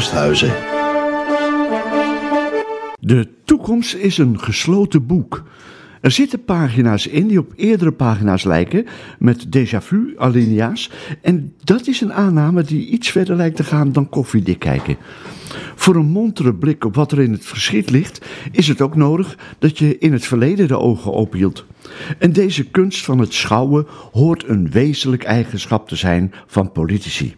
Rosthuizen. De toekomst is een gesloten boek. Er zitten pagina's in die op eerdere pagina's lijken, met déjà vu alinea's. En dat is een aanname die iets verder lijkt te gaan dan koffiedik kijken. Voor een montere blik op wat er in het verschiet ligt, is het ook nodig dat je in het verleden de ogen openhield. En deze kunst van het schouwen hoort een wezenlijk eigenschap te zijn van politici.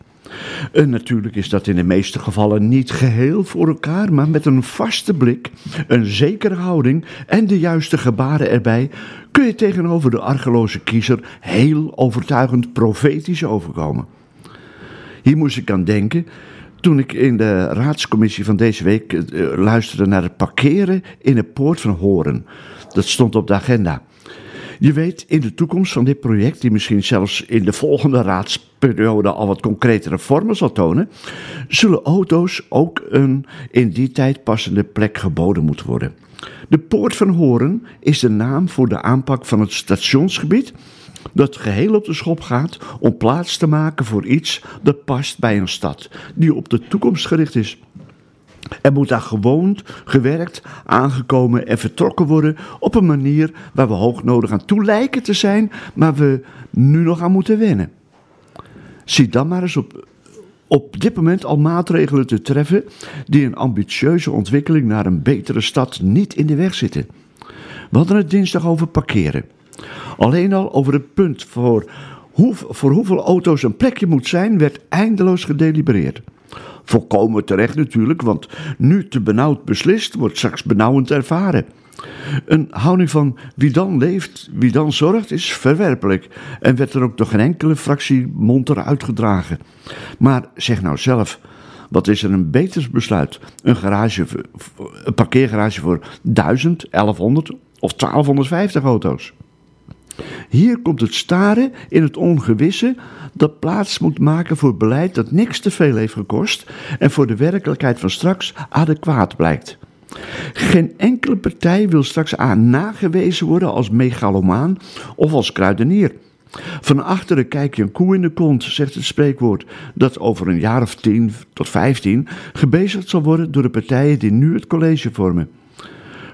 En natuurlijk is dat in de meeste gevallen niet geheel voor elkaar, maar met een vaste blik, een zekere houding en de juiste gebaren erbij kun je tegenover de argeloze kiezer heel overtuigend profetisch overkomen. Hier moest ik aan denken toen ik in de raadscommissie van deze week eh, luisterde naar het parkeren in de poort van Horen. Dat stond op de agenda. Je weet, in de toekomst van dit project, die misschien zelfs in de volgende raadsperiode al wat concretere vormen zal tonen, zullen auto's ook een in die tijd passende plek geboden moeten worden. De Poort van Horen is de naam voor de aanpak van het stationsgebied dat geheel op de schop gaat om plaats te maken voor iets dat past bij een stad die op de toekomst gericht is. Er moet daar gewoond, gewerkt, aangekomen en vertrokken worden op een manier waar we hoog nodig aan toe lijken te zijn, maar we nu nog aan moeten wennen. Zie dan maar eens op, op dit moment al maatregelen te treffen die een ambitieuze ontwikkeling naar een betere stad niet in de weg zitten. We hadden het dinsdag over parkeren. Alleen al over het punt voor, hoe, voor hoeveel auto's een plekje moet zijn, werd eindeloos gedelibereerd. Volkomen terecht natuurlijk, want nu te benauwd beslist, wordt straks benauwend ervaren. Een houding van wie dan leeft, wie dan zorgt, is verwerpelijk en werd er ook door geen enkele fractie monter uitgedragen. Maar zeg nou zelf, wat is er een beter besluit? Een, garage, een parkeergarage voor 1000, 1100 of 1250 auto's? Hier komt het staren in het ongewisse dat plaats moet maken voor beleid dat niks te veel heeft gekost en voor de werkelijkheid van straks adequaat blijkt. Geen enkele partij wil straks aan nagewezen worden als megalomaan of als kruidenier. Van achteren kijk je een koe in de kont, zegt het spreekwoord, dat over een jaar of tien tot vijftien gebezigd zal worden door de partijen die nu het college vormen.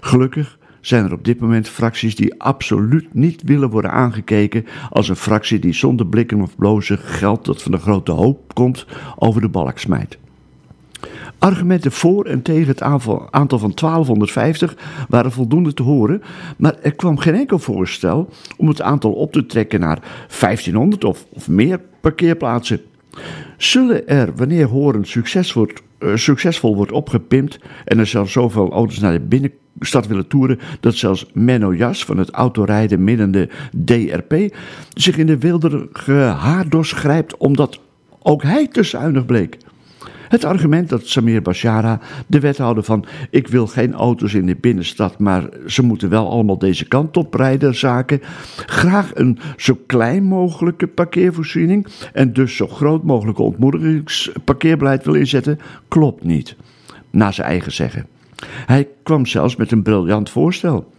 Gelukkig zijn er op dit moment fracties die absoluut niet willen worden aangekeken als een fractie die zonder blikken of blozen geld dat van de grote hoop komt over de balk smijt. Argumenten voor en tegen het aantal van 1250 waren voldoende te horen, maar er kwam geen enkel voorstel om het aantal op te trekken naar 1500 of, of meer parkeerplaatsen. Zullen er, wanneer Horen succes wordt, succesvol wordt opgepimpt en er zelfs zoveel auto's naar de binnenstad willen toeren dat zelfs Menno Jas van het autorijden minnende DRP zich in de wilderige haardos grijpt omdat ook hij te bleek. Het argument dat Samir Bashara, de wethouder van ik wil geen auto's in de binnenstad, maar ze moeten wel allemaal deze kant op rijden zaken, graag een zo klein mogelijke parkeervoorziening en dus zo groot mogelijke ontmoedigingsparkeerbeleid wil inzetten, klopt niet. Naar zijn eigen zeggen. Hij kwam zelfs met een briljant voorstel.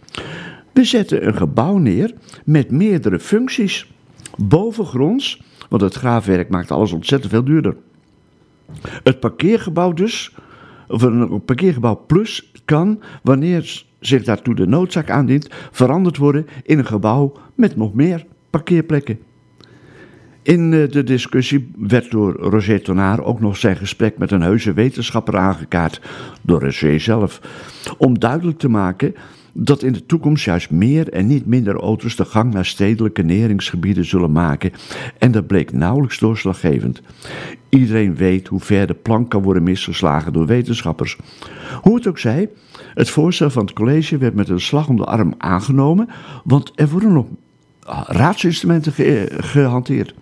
We zetten een gebouw neer met meerdere functies. Bovengronds, want het graafwerk maakt alles ontzettend veel duurder. Het parkeergebouw dus, of een parkeergebouw plus, kan, wanneer zich daartoe de noodzaak aandient, veranderd worden in een gebouw met nog meer parkeerplekken. In eh, de discussie werd door Roger Tonaar ook nog zijn gesprek met een heuse wetenschapper aangekaart, door Roger zelf, om duidelijk te maken dat in de toekomst juist meer en niet minder auto's de gang naar stedelijke neringsgebieden zullen maken. En dat bleek nauwelijks doorslaggevend. Iedereen weet hoe ver de plank kan worden misgeslagen door wetenschappers. Hoe het ook zij, het voorstel van het college werd met een slag om de arm aangenomen, want er worden nog raadsinstrumenten gehanteerd.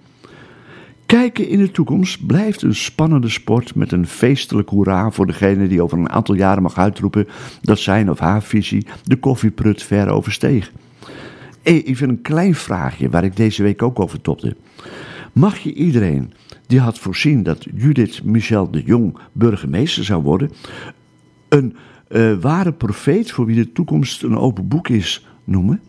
Kijken in de toekomst blijft een spannende sport met een feestelijk hoera voor degene die over een aantal jaren mag uitroepen dat zijn of haar visie de koffieprut ver oversteeg. Even een klein vraagje waar ik deze week ook over topte. Mag je iedereen die had voorzien dat Judith Michel de Jong burgemeester zou worden, een uh, ware profeet voor wie de toekomst een open boek is, noemen?